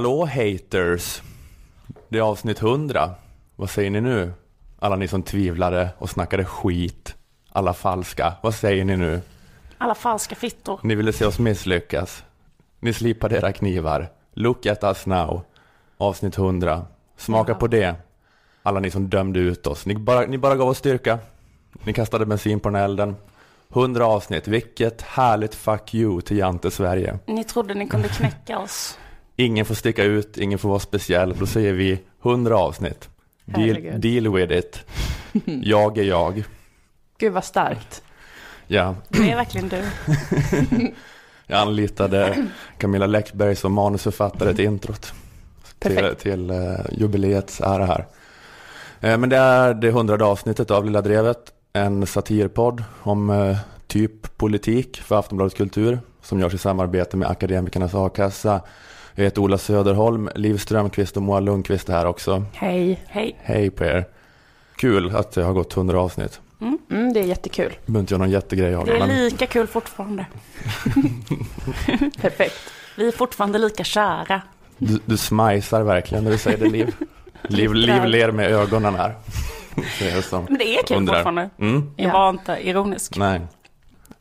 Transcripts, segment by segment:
Hallå haters! Det är avsnitt 100. Vad säger ni nu? Alla ni som tvivlade och snackade skit. Alla falska. Vad säger ni nu? Alla falska fittor. Ni ville se oss misslyckas. Ni slipade era knivar. Look at us now. Avsnitt 100. Smaka Ja. på det. Alla ni som dömde ut oss. Ni bara, ni bara gav oss styrka. Ni kastade bensin på den här elden. 100 avsnitt. Vilket härligt fuck you till Jante Sverige. Ni trodde ni kunde knäcka oss. Ingen får sticka ut, ingen får vara speciell. Då säger vi 100 avsnitt. Deal, deal with it. Jag är jag. Gud vad starkt. Ja, Det är verkligen du. jag anlitade Camilla Läckberg som manusförfattare till introt. Till, Perfekt. till uh, jubileets ära här. Eh, men det är det hundrade avsnittet av Lilla Drevet. En satirpodd om eh, typ politik för Aftonbladet Kultur. Som görs i samarbete med Akademikernas A-kassa. Jag heter Ola Söderholm, Liv Strömqvist och Moa Lundqvist är här också. Hej. Hej. Hej på er. Kul att det har gått 100 avsnitt. Mm, det är jättekul. Det behöver inte göra någon jättegrej av Det är men lika kul fortfarande. Perfekt. Vi är fortfarande lika kära. du, du smajsar verkligen när du säger det Liv. Liv, Liv ler med ögonen här. Det är som Men det är kul undrar. fortfarande. Mm, Jag Ja. var inte ironisk. nej.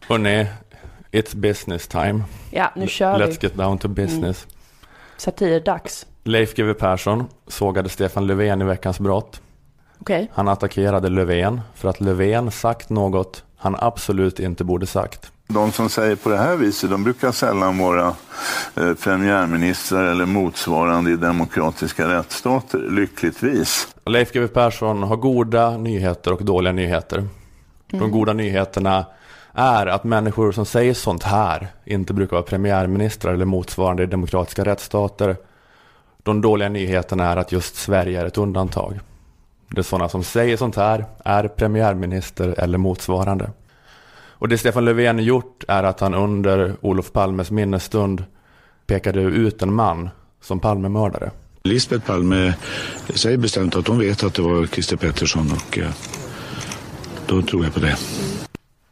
Hörrni, it's business time. Ja, nu kör Let's vi. get down to business. Satirdags. Leif GW Persson sågade Stefan Löfven i veckans brott. Okej. Han attackerade Löfven för att Löfven sagt något han absolut inte borde sagt. De som säger på det här viset, de brukar sällan vara eh, premiärministrar eller motsvarande i demokratiska rättsstater, lyckligtvis. Leif GW Persson har goda nyheter och dåliga nyheter. De goda nyheterna är att människor som säger sånt här inte brukar vara premiärministrar eller motsvarande i demokratiska rättsstater. De dåliga nyheterna är att just Sverige är ett undantag. Det är sådana som säger sånt här är premiärminister eller motsvarande. Och det Stefan Löfven gjort är att han under Olof Palmes minnesstund pekade ut en man som Palmemördare. Lisbeth Palme säger bestämt att hon vet att det var Christer Pettersson och eh, då tror jag på det.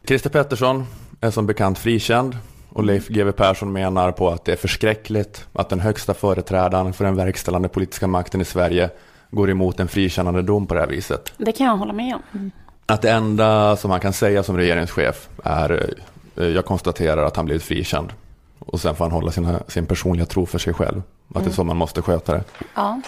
Christer Pettersson är som bekant frikänd och Leif GW Persson menar på att det är förskräckligt att den högsta företrädaren för den verkställande politiska makten i Sverige går emot en frikännande dom på det här viset. Det kan jag hålla med om. Att det enda som han kan säga som regeringschef är eh, jag konstaterar att han blivit frikänd. Och sen får han hålla sina, sin personliga tro för sig själv. Att det är så man måste sköta det. Ja.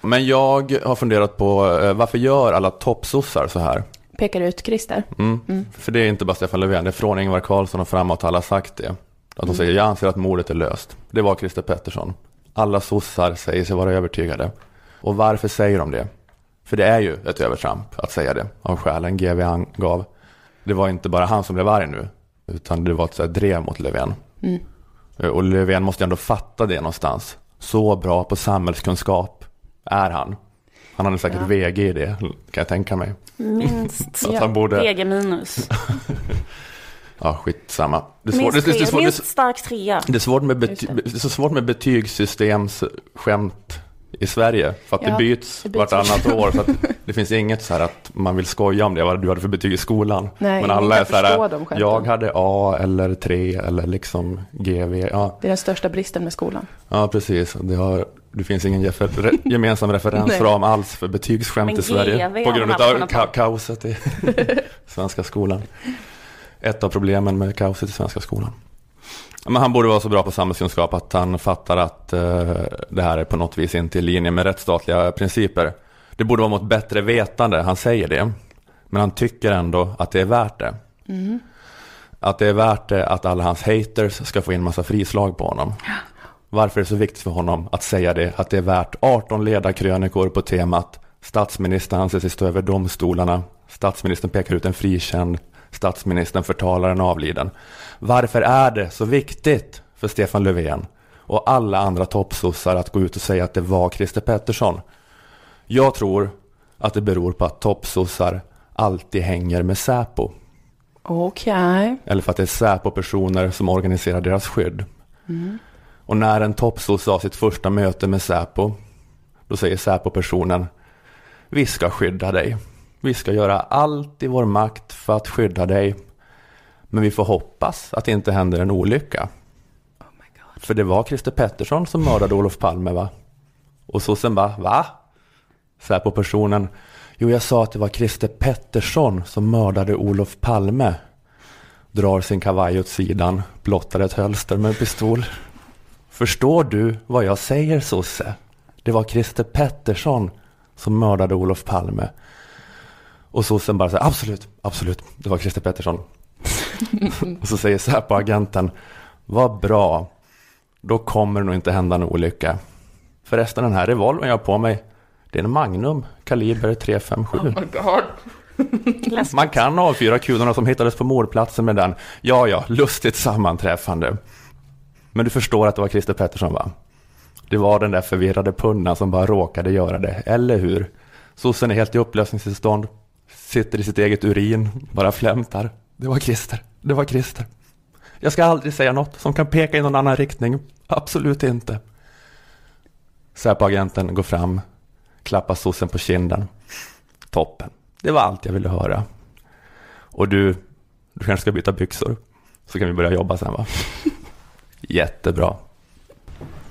Men jag har funderat på eh, varför gör alla toppsossar så här? Pekar ut Christer. Mm. För det är inte bara Stefan Löfven, det är från Ingvar Carlsson och framåt alla sagt det. Att de säger, jag anser att mordet är löst. Det var Christer Pettersson. Alla sossar säger sig vara övertygade. Och varför säger de det? För det är ju ett övertramp att säga det, av skälen GV angav. Det var inte bara han som blev arg nu, utan det var ett så drev mot Löfven. Och Löfven måste ändå fatta det någonstans. Så bra på samhällskunskap är han. Han hade säkert Ja. VG i det, kan jag tänka mig. Minst. Så att han borde... EG minus. Ja, skitsamma. Det är svårt, Minst, det, är tre, svårt, minst det, stark trea. det är svårt med, bety, det. det är så svårt med betygssystemsskämt i Sverige. För att Ja, det byts, det byts vartannat år. Så att det finns inget så här att man vill skoja om det, vad du hade för betyg i skolan. Nej, Men alla är så här, jag hade A eller 3 eller liksom GV. Ja, Det är den största bristen med skolan. ja precis. Det, har, det finns ingen refer, re, gemensam referensram alls för betygsskämt i Sverige. GV På grund av ka kaoset i svenska skolan. Ett av problemen med kaoset i svenska skolan. Men han borde vara så bra på samhällskunskap att han fattar att eh, det här är på något vis inte i linje med rättsstatliga principer. Det borde vara mot bättre vetande, han säger det. Men han tycker ändå att det är värt det. Att det är värt det att alla hans haters ska få in massa frislag på honom. Varför är det så viktigt för honom att säga det? Att det är värt 18 ledarkrönikor på temat Statsministern anser sig stå över domstolarna. Statsministern pekar ut en frikänd. Statsministern förtalar en avliden. Varför är det så viktigt för Stefan Löfven och alla andra toppsossar att gå ut och säga att det var Christer Pettersson? Jag tror att det beror på att toppsossar alltid hänger med Säpo. Okej. Eller för att det är Säpo-personer som organiserar deras skydd. Och när en toppsosse har sitt första möte med Säpo, då säger Säpo-personen, vi ska skydda dig. Vi ska göra allt i vår makt för att skydda dig. Men vi får hoppas att det inte händer en olycka. Oh my God. För det var Christer Pettersson som mördade Olof Palme va? Och sossen bara, va? Säpo-personen, Jo, jag sa att det var Christer Pettersson som mördade Olof Palme. Drar sin kavaj åt sidan, blottar ett hölster med en pistol. Förstår du vad jag säger sosse? Det var Christer Pettersson som mördade Olof Palme. Och sossen bara så här, absolut, absolut, det var Christer Pettersson. och så säger Säpo-agenten, vad bra, då kommer det nog inte hända en olycka. Förresten, den här revolvern jag har på mig, det är en Magnum, kaliber 357. Läskigt. Man kan avfyra kulorna som hittades på mordplatsen med den. Ja, ja, lustigt sammanträffande. Men du förstår att det var Christer Pettersson, va? Det var den där förvirrade punnan som bara råkade göra det, eller hur? Sossen är helt i upplösningstillstånd, sitter i sitt eget urin, bara flämtar. Det var Christer, det var Christer. Jag ska aldrig säga något som kan peka i någon annan riktning. Absolut inte. Säpo-agenten går fram, klappar sossen på kinden. Toppen. Det var allt jag ville höra. Och du, du kanske ska byta byxor. Så kan vi börja jobba sen va? Jättebra.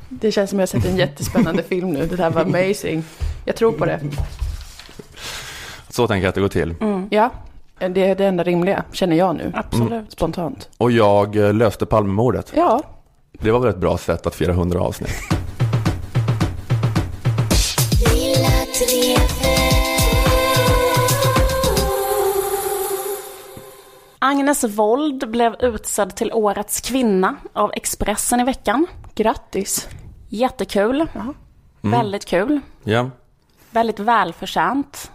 Det känns som jag har sett en jättespännande film nu. Det här var amazing. Jag tror på det. Så tänker jag att det går till. Ja, det är det enda rimliga, känner jag nu. Absolut. Spontant. Och jag eh, löste Palmemordet. Ja, Det var väl ett bra sätt att fira 100 avsnitt. Agnes Wold blev utsedd till Årets kvinna av Expressen i veckan. grattis. Jättekul. Jaha. Väldigt kul. Ja. Väldigt välförtjänt.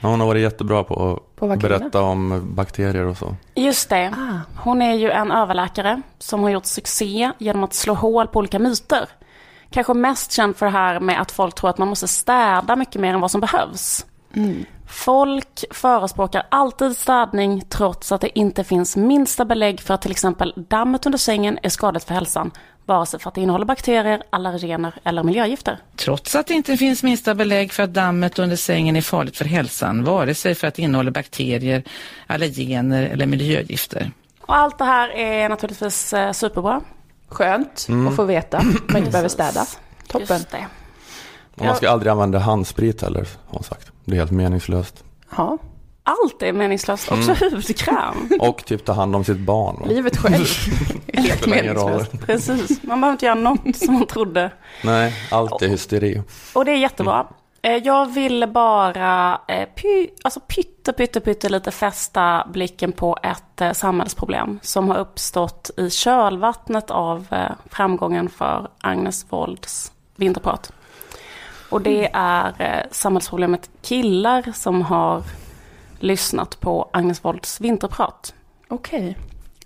Ja, Hon har varit jättebra på att På berätta om bakterier och så. Just det. Ah. Hon är ju en överläkare som har gjort succé genom att slå hål på olika myter. Kanske mest känd för det här med att folk tror att man måste städa mycket mer än vad som behövs. Folk förespråkar alltid städning trots att det inte finns minsta belägg för att till exempel dammet under sängen är skadligt för hälsan. Vare sig för att det innehåller bakterier, allergener eller miljögifter. Trots att det inte finns minsta belägg för att dammet under sängen är farligt för hälsan, vare sig för att det innehåller bakterier, allergener eller miljögifter. Och allt det här är naturligtvis eh, superbra. Skönt att få veta. Man inte behöver städa. Toppen. Just det. Och man ska aldrig använda handsprit heller, har hon sagt. Det är helt meningslöst. Ja, Allt är meningslöst, också hudkräm. Och typ ta hand om sitt barn. Va? livet själv är helt meningslöst. Precis, man behöver inte göra något som man trodde. Nej, allt är hysteri. Och det är jättebra. Eh, Jag ville bara eh, py, alltså pytte, pytte, pytte lite fästa blicken på ett eh, samhällsproblem som har uppstått i kölvattnet av eh, framgången för Agnes Wolds vinterprat. Och det är eh, samhällsproblemet killar som har lyssnat på Agnes Wolds vinterprat. Okej.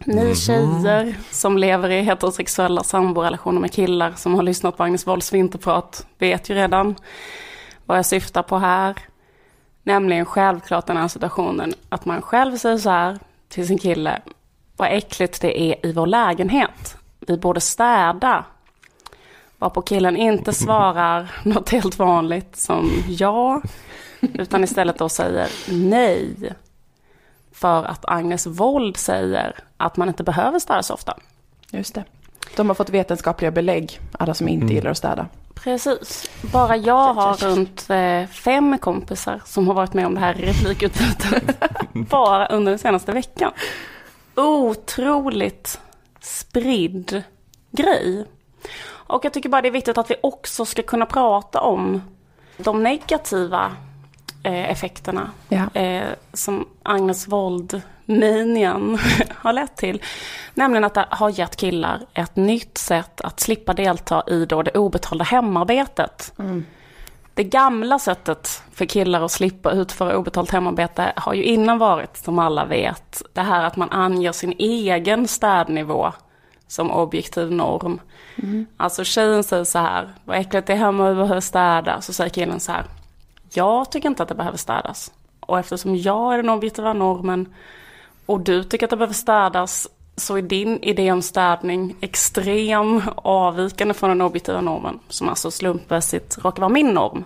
Ni tjejer som lever i heterosexuella samborelationer med killar som har lyssnat på Agnes Wolds vinterprat vet ju redan vad jag syftar på här. Nämligen självklart den här situationen att man själv säger så här till sin kille. Vad äckligt det är i vår lägenhet. Vi borde städa. Varpå killen inte svarar något helt vanligt som ja. Utan istället då säger nej. För att Agnes Wold säger att man inte behöver städa så ofta. Just det. De har fått vetenskapliga belägg, alla som inte gillar att städa. Precis. Bara jag har runt eh, fem kompisar som har varit med om det här replikutbytet. bara under den senaste veckan. Otroligt spridd grej. Och jag tycker bara det är viktigt att vi också ska kunna prata om de negativa eh, effekterna Ja. eh, som Agnes Wold-minian har lett till. Nämligen att det har gett killar ett nytt sätt att slippa delta i då det obetalda hemarbetet. Det gamla sättet för killar att slippa utföra obetalt hemarbete har ju innan varit, som alla vet, det här att man anger sin egen städnivå som objektiv norm. Alltså tjejen säger så här, vad äckligt det är hemma, vi behöver städa. Så säger killen så här, jag tycker inte att det behöver städas. Och eftersom jag är den objektiva normen och du tycker att det behöver städas så är din idé om städning extrem avvikande från den objektiva normen. Som alltså slumpmässigt råkar vara min norm.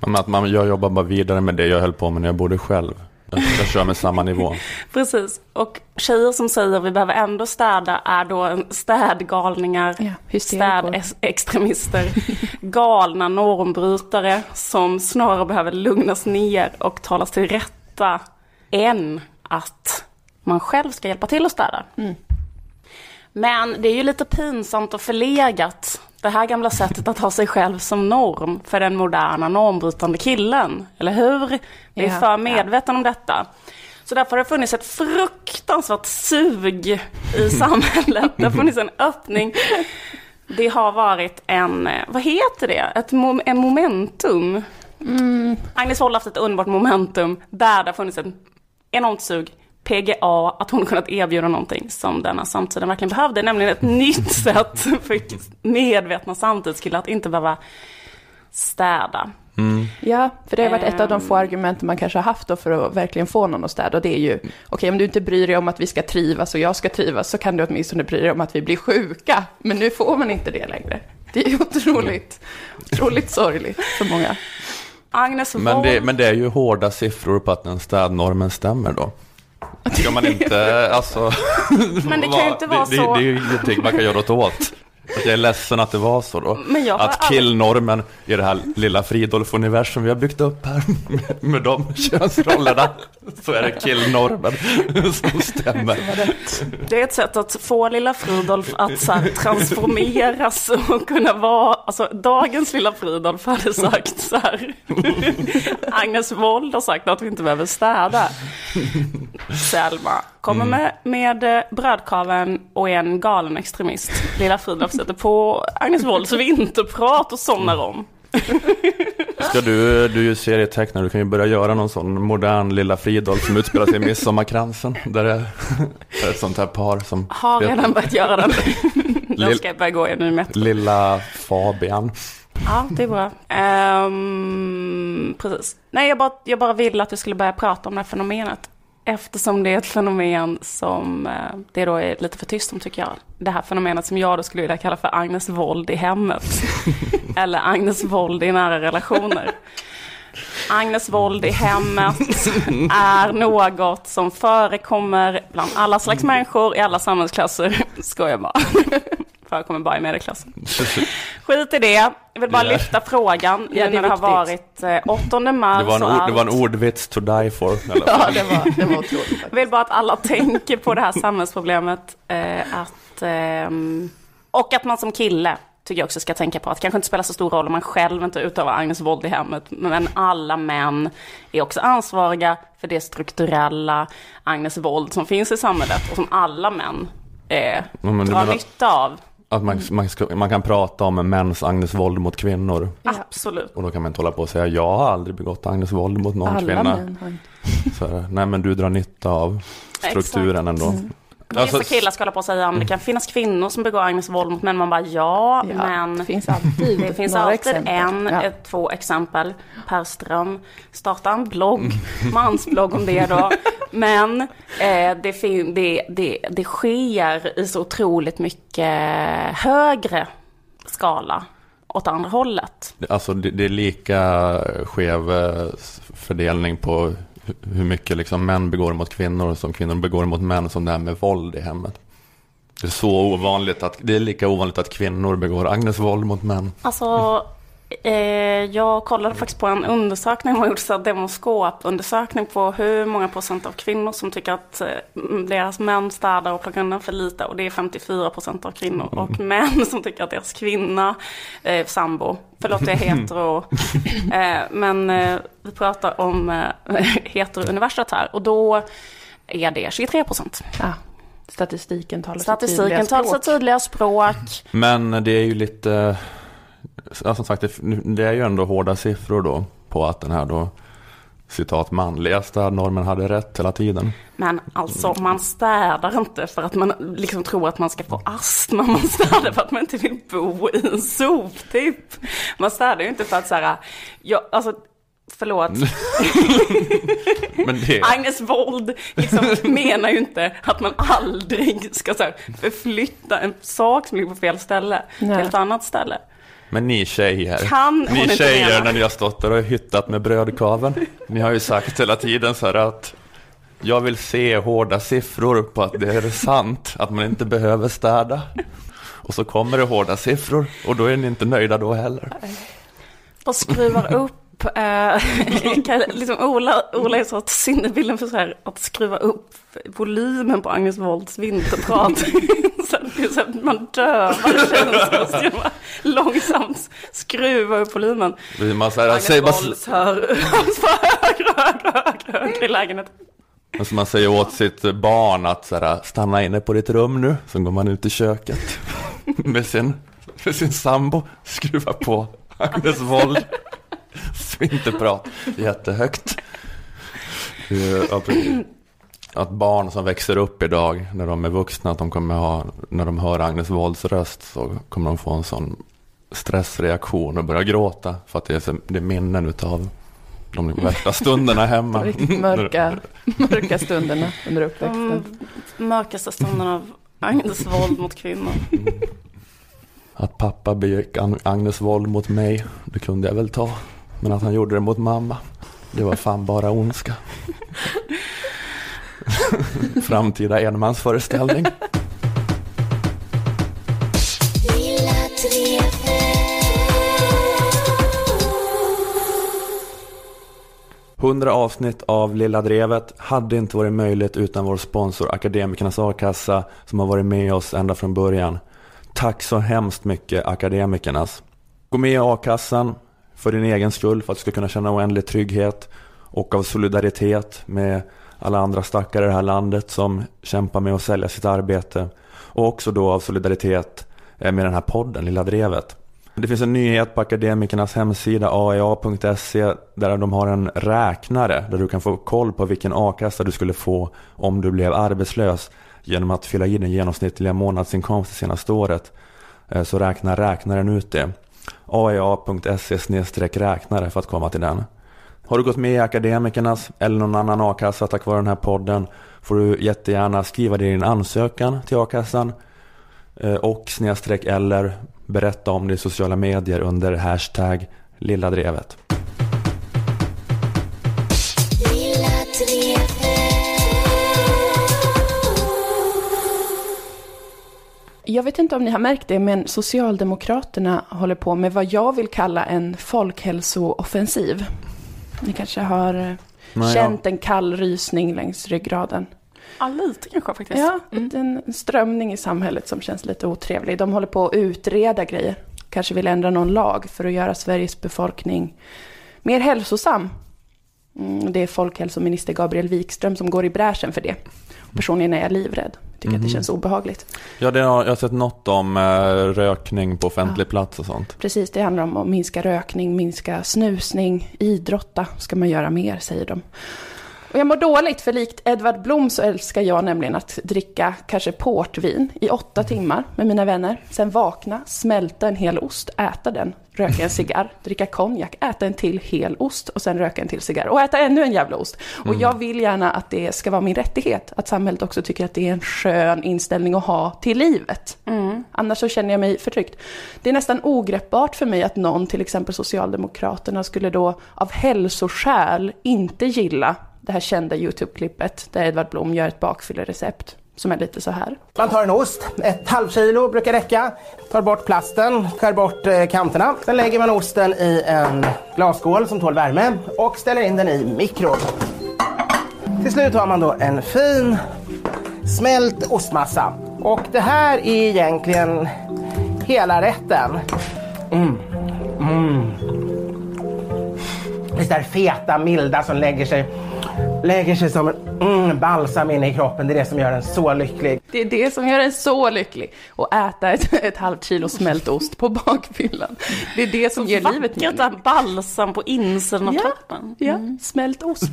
Men att man, jag jobbar bara vidare med det jag höll på med när jag bodde själv. Jag, kör med samma nivå. Precis. Och tjejer som säger vi behöver ändå städa är då städgalningar, Ja, städextremister, galna normbrytare som snarare behöver lugnas ner och talas till rätta än att man själv ska hjälpa till att städa. Men det är ju lite pinsamt och förlegat, det här gamla sättet att ha sig själv som norm för den moderna normbrytande killen. Eller hur? Vi är Ja, för medvetna om detta. Så därför har det funnits ett fruktansvärt sug i samhället. Det har funnits en öppning. Det har varit en, eh, vad heter det, ett mom- en momentum. Agnes Wold har haft ett underbart momentum där det har funnits ett enormt sug. PGA, att hon kunnat erbjuda någonting som denna samtiden verkligen behövde, nämligen ett nytt sätt för medvetna samtidskillar att inte behöva städa. Ja, för det har varit ett av de få Ehm. argument man kanske har haft då för att verkligen få någon att städa. Och det är ju, okej om du inte bryr dig om att vi ska trivas och jag ska trivas så kan du åtminstone bry dig om att vi blir sjuka. Men nu får man inte det längre. Det är otroligt, otroligt sorgligt för många. Agnes Men det, men det är ju hårda siffror på att den städnormen stämmer då. Ska man inte, alltså... Men det kan ju inte vara det, så- Det, det är ju ingenting man kan göra något åt. Att jag är ledsen att det var så då. Att killnormen i det här lilla Fridolf-universum vi har byggt upp här med, med de könsrollerna. Så är det killnormen som stämmer. det är ett sätt att få lilla Fridolf att så här, transformeras och kunna vara, alltså dagens lilla Fridolf hade sagt så här. Agnes Wold har sagt att vi inte behöver städa. Selma kommer med, med eh, brödkaveln och är en galen extremist. Lilla Fridolf sätter på Agnes Wolds vinterprat och somnar om. Ska du, du är ju serietecknare, du kan ju börja göra någon sån modern lilla Fridolf som utspelar sig i Midsommarkransen. Där det är ett sånt här par som... Har redan börjat göra den. Lill- ska jag börja gå i nu med. Lilla Fabian. Ja, det är bra. Ehm, precis. Nej, jag bara, jag bara ville att vi skulle börja prata om det här fenomenet. Eftersom det är ett fenomen som eh, det då är lite för tyst om tycker jag. Det här fenomenet som jag då skulle vilja kalla för Agnes våld i hemmet. Eller Agnes våld i nära relationer. Agnes våld i hemmet är något som förekommer bland alla slags människor i alla samhällsklasser. Skojar bara. Förekommer bara i medelklassen. Skit i det. Jag vill bara lyfta frågan Ja, det det har varit eh, 8 mars Det var, en det var en ordvits to die for. Eller? Ja, det var, det var otroligt. faktiskt. Jag vill bara att alla tänker på det här samhällsproblemet. Eh, att, ehm, och att man som kille tycker jag också ska tänka på att det kanske inte spelar så stor roll om man själv inte utövar Agnes våld i hemmet. Men alla män är också ansvariga för det strukturella Agnes våld som finns i samhället och som alla män eh, du drar menar- nytta av. Att man, man, ska, man kan prata om mäns Agnes våld mot kvinnor. Ja. Absolut. Och då kan man inte hålla på och säga jag har aldrig begått Agnes våld mot någon Alla kvinna. män har inte. Så, nej men du drar nytta av strukturen ändå. Alltså, Vissa killar ska hålla på och säga att det kan finnas kvinnor som begår Agnes våld mot män. Man bara ja, Ja, men det finns alltid Det finns alltid exempel. en, Ja. ett, två exempel per ström. Starta en blogg, mansblogg om det då. Men eh, det, fin- det, det, det sker i så otroligt mycket högre skala åt andra hållet. alltså det, det är lika skev eh, fördelning på hur mycket liksom män begår mot kvinnor som kvinnor begår mot män som det är med våld i hemmet. Det är så ovanligt att, det är lika ovanligt att kvinnor begår Agnes våld mot män. Alltså, jag kollade faktiskt på en undersökning, man gjorde så här demoskopundersökning på hur många procent av kvinnor som tycker att eh, deras män städar och plockar undan för lite. Och det är 54 procent av kvinnor. Och män som tycker att deras kvinna, eh, sambo, förlåt jag är hetero, eh, men eh, vi pratar om eh, hetero-universet här. Och då är det 23 procent. Ja, statistiken talar sitt Statistiken sitt tydliga språk. Men det är ju lite, ja, som sagt, det, det är ju ändå hårda siffror då på att den här då citat manliga städnormen hade rätt hela tiden. Men alltså man städar inte för att man liksom tror att man ska få astma. Man städar för att man inte vill bo i en soptipp. Man städar ju inte för att så här, jag, alltså förlåt, Men det, Agnes Wold liksom menar ju inte att man aldrig ska så här, förflytta en sak som ligger på fel ställe Nej. till ett annat ställe. Men ni tjejer, Kan ni tjejer mena? när ni har stått där och hyttat med brödkaveln. Ni har ju sagt hela tiden så här att Jag vill se hårda siffror på att det är sant, att man inte behöver städa. Och så kommer det hårda siffror och då är ni inte nöjda då heller. Och skruvar upp, eh, kan- liksom Ola, Ola är så att sinnebilden för så här, att skruva upp volymen på Agnes Wolds vinterprat. så så att man dövar att långsamt skruva upp volymen. Man säger, Agnes säger, bara, Wolds hör högre, högre, högre, högre i lägenheten. alltså man säger åt sitt barn att så här, stanna inne på ditt rum nu, så går man ut i köket med sin, med sin sambo, skruva på Agnes Wold. Vinterprat, jättehögt. Eh, ja, precis. Att barn som växer upp idag, när de är vuxna, att de kommer ha, när de hör Agnes Wolds röst så kommer de få en sån stressreaktion och börja gråta för att det är, så, det är minnen utav de värsta stunderna hemma. De mörka, mörka stunderna under uppväxten. De mörkaste stunderna av Agnes våld mot kvinnor. Att pappa begick Ag- Agnes våld mot mig, det kunde jag väl ta. Men att han gjorde det mot mamma, det var fan bara ondska. Framtida enmansföreställning. 100 avsnitt av Lilla Drevet hade inte varit möjligt utan vår sponsor Akademikernas A-kassa som har varit med oss ända från början. Tack så hemskt mycket Akademikernas. Gå med i A-kassan för din egen skull för att du ska kunna känna oändlig trygghet och av solidaritet med alla andra stackare i det här landet som kämpar med att sälja sitt arbete och också då av solidaritet eh, med den här podden Lilla Drevet. Det finns en nyhet på Akademikernas hemsida aea.se där de har en räknare där du kan få koll på vilken a-kassa du skulle få om du blev arbetslös genom att fylla i den genomsnittliga månadsinkomst det senaste året. Eh, så räknar räknaren ut det aea.se räknare för att komma till den. Har du gått med i Akademikernas eller någon annan a-kassa tack vare den här podden får du jättegärna skriva det i din ansökan till a-kassan eh, och snedstreck eller berätta om det i sociala medier under hashtag Lilla Jag vet inte om ni har märkt det, men Socialdemokraterna håller på med vad jag vill kalla en folkhälsooffensiv. Ni kanske har eh, Nej, känt en kall rysning längs ryggraden. Ja, lite kanske faktiskt. Ja, en strömning i samhället som känns lite otrevlig. De håller på att utreda grejer. Kanske vill ändra någon lag för att göra Sveriges befolkning mer hälsosam. Mm, det är folkhälsominister Gabriel Wikström som går i bräschen för det. Personligen är jag livrädd. Tycker att det känns obehagligt. Ja, det har, jag har sett något om eh, rökning på offentlig plats och sånt. Precis, det handlar om att minska rökning, minska snusning, idrotta ska man göra mer, säger de. Och jag mår dåligt, för likt Edvard Blom så älskar jag nämligen att dricka kanske portvin i åtta timmar med mina vänner. Sen vakna, smälta en hel ost, äta den, röka en cigarr, dricka konjak, äta en till hel ost och sen röka en till cigarr och äta ännu en jävla ost. Och jag vill gärna att det ska vara min rättighet, att samhället också tycker att det är en skön inställning att ha till livet. Annars så känner jag mig förtryckt. Det är nästan ogreppbart för mig att någon, till exempel Socialdemokraterna, skulle då av hälsoskäl inte gilla det här kända YouTube-klippet där Edvard Blom gör ett bakfyllerecept som är lite så här. Man tar en ost, ett halvkilo brukar räcka. Tar bort plasten, skär bort eh, kanterna. Sen lägger man osten i en glasskål som tål värme och ställer in den i mikron. Till slut har man då en fin smält ostmassa. Och det här är egentligen hela rätten. Mm. Mm. Det där feta, milda som lägger sig, lägger sig som en mm, balsam inne i kroppen. Det är det som gör en så lycklig. Det är det som gör en så lycklig. Och äta ett, ett halvt kilo smält ost på bakfyllan. Det är det som ger livet Vackert mening. att balsam på insidan av Ja. kroppen. Ja, smält ost.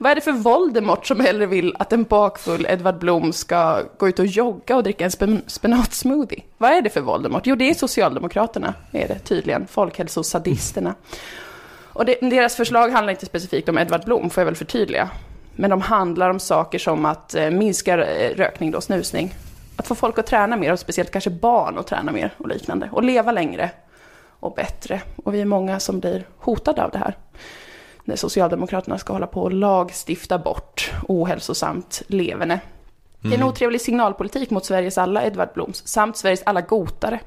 Vad är det för Voldemort som hellre vill att en bakfull Edvard Blom ska gå ut och jogga och dricka en spen- spenatsmoothie? Vad är det för Voldemort? Jo, det är Socialdemokraterna, är det tydligen. Folkhälsosadisterna. Och det, deras förslag handlar inte specifikt om Edvard Blom, får jag väl förtydliga. Men de handlar om saker som att eh, minska eh, rökning då, snusning. Att få folk att träna mer, och speciellt kanske barn att träna mer och liknande. Och leva längre och bättre. Och vi är många som blir hotade av det här. när Socialdemokraterna ska hålla på och lagstifta bort ohälsosamt leverne. Det är en otrevlig signalpolitik mot Sveriges alla Edvard Bloms, samt Sveriges alla gotare.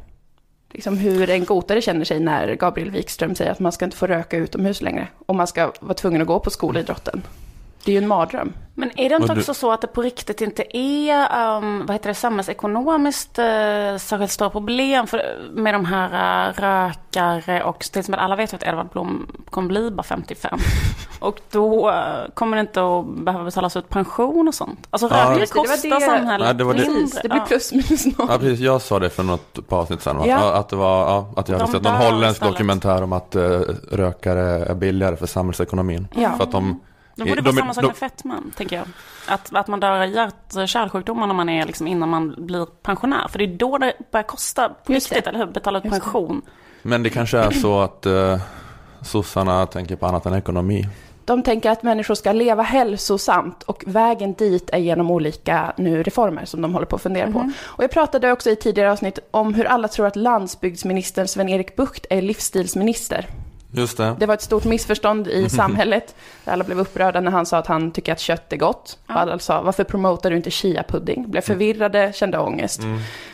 Liksom hur en gotare känner sig när Gabriel Wikström säger att man ska inte få röka utomhus längre. Och man ska vara tvungen att gå på skolidrotten. Det är ju en mardröm. Men är det inte också så att det på riktigt inte är um, vad heter det, samhällsekonomiskt uh, särskilt stora problem för, med de här uh, rökare och till exempel alla vet ju att Edvard Blom kommer bli bara 55. och då uh, kommer det inte att behöva betalas ut pension och sånt. Alltså Ja. rökare Just det, det var kostar det- samhället Ja, det var det- mindre. Precis, det blir plus minus noll. Ja, precis. Jag sa det för något par avsnitt sedan. Va? Ja. Att, det var, ja, att jag hade De sett någon holländsk istället. dokumentär om att uh, rökare är billigare för samhällsekonomin. Ja. För att de, Då borde det de- vara samma sak de- med fetman, tänker jag. Att, att man dör i hjärt-kärlsjukdomar när man är liksom innan man blir pensionär. För det är då det börjar kosta på riktigt, eller hur? Betala ut pension. Men det kanske är så att uh, sossarna tänker på annat än ekonomi. De tänker att människor ska leva hälsosamt och vägen dit är genom olika nu reformer som de håller på att fundera på. Och jag pratade också i tidigare avsnitt om hur alla tror att landsbygdsministern Sven-Erik Bucht är livsstilsminister. Just det. Det var ett stort missförstånd i samhället. Där alla blev upprörda när han sa att han tycker att kött är gott. Och alla sa, varför promotar du inte chia-pudding? Blev förvirrade, kände ångest.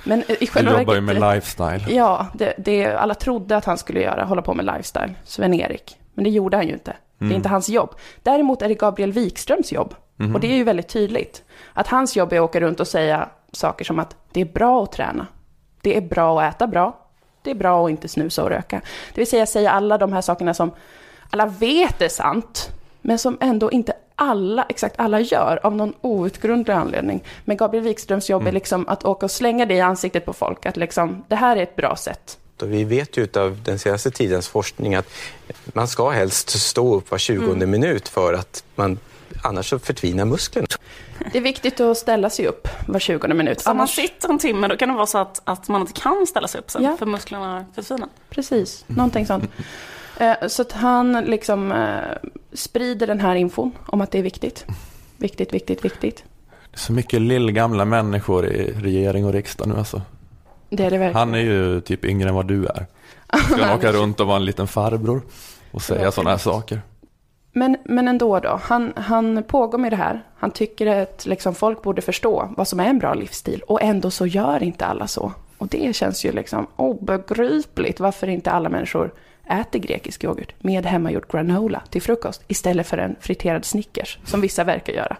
Men eh, i Du själva jobbar ju verket... med lifestyle. Ja, det, det alla trodde att han skulle göra, hålla på med lifestyle, Sven-Erik. Men det gjorde han ju inte. Det är inte hans jobb. Däremot är det Gabriel Wikströms jobb. Och det är ju väldigt tydligt. Att hans jobb är att åka runt och säga saker som att det är bra att träna. Det är bra att äta bra. Det är bra att inte snusa och röka. Det vill säga säga alla de här sakerna som alla vet är sant, men som ändå inte alla, exakt alla gör av någon outgrundlig anledning. Men Gabriel Wikströms jobb är liksom att åka och slänga det i ansiktet på folk, att liksom, det här är ett bra sätt. Och vi vet ju av den senaste tidens forskning att man ska helst stå upp var 20 minut för att man annars så förtvinar musklerna. Det är viktigt att ställa sig upp var 20 minut. Så om man Annars, sitter en timme då kan det vara så att, att man inte kan ställa sig upp sen Ja. för musklerna försvinner. precis, någonting sånt. Eh, Så att han liksom eh, sprider den här infon om att det är viktigt. Viktigt, viktigt, viktigt. Det är så mycket lillgamla människor i regering och riksdag nu alltså. Det är det verkligen. Han är ju typ yngre än vad du är. Ska han åka runt och vara en liten farbror och säga sådana här saker? Men, men ändå då, han, han pågår med det här. Han tycker att liksom folk borde förstå vad som är en bra livsstil. Och ändå så gör inte alla så. Och det känns ju liksom obegripligt varför inte alla människor äter grekisk yoghurt med hemmagjord granola till frukost istället för en friterad Snickers, som vissa verkar göra.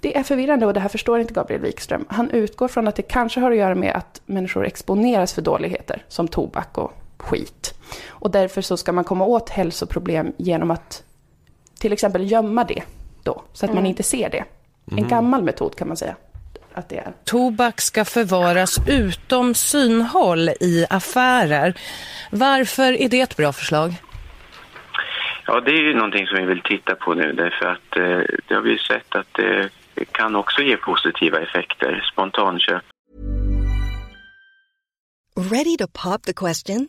Det är förvirrande och det här förstår inte Gabriel Wikström. Han utgår från att det kanske har att göra med att människor exponeras för dåligheter, som tobak och skit. Och därför så ska man komma åt hälsoproblem genom att till exempel gömma det då, så att man inte ser det. En gammal metod kan man säga att det är. Tobak ska förvaras utom synhåll i affärer. Varför är det ett bra förslag? Ja, det är ju någonting som vi vill titta på nu därför att eh, det har vi ju sett att det kan också ge positiva effekter, spontanköp. Ready to pop the question?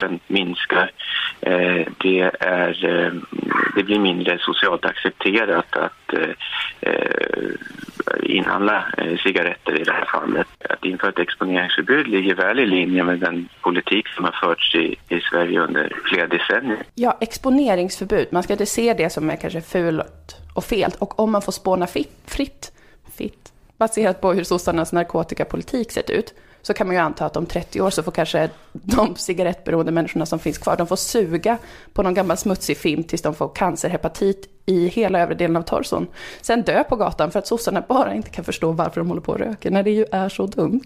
Den minskar. Eh, det, är, eh, det blir mindre socialt accepterat att eh, inhandla eh, cigaretter i det här fallet. Att införa ett exponeringsförbud ligger väl i linje med den politik som har förts i, i Sverige under flera decennier. Ja, exponeringsförbud. Man ska inte se det som är kanske fult och fel. Och om man får spåna fritt, fritt, fritt baserat på hur sossarnas narkotikapolitik sett ut, så kan man ju anta att om 30 år så får kanske de cigarettberoende människorna som finns kvar, de får suga på någon gammal smutsig film tills de får cancerhepatit i hela övre delen av torson. Sen dö på gatan för att sossarna bara inte kan förstå varför de håller på och röker, när det ju är så dumt.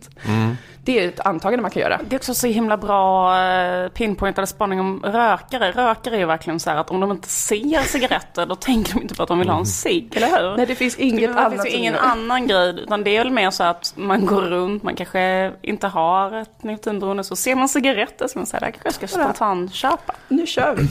Det är ett antagande man kan göra. Det är också så himla bra eh, pinpointade spaning om rökare. Rökare är ju verkligen så här att om de inte ser cigaretter då tänker de inte på att de vill ha en cigg, eller hur? Nej, det finns inget det annat finns ju ingen annan grej, utan det är väl mer så att man går runt, man kanske inte har ett nikotinberoende, så ser man cigaretter som man säger, det här kanske jag ska spontant köpa. Nu kör vi.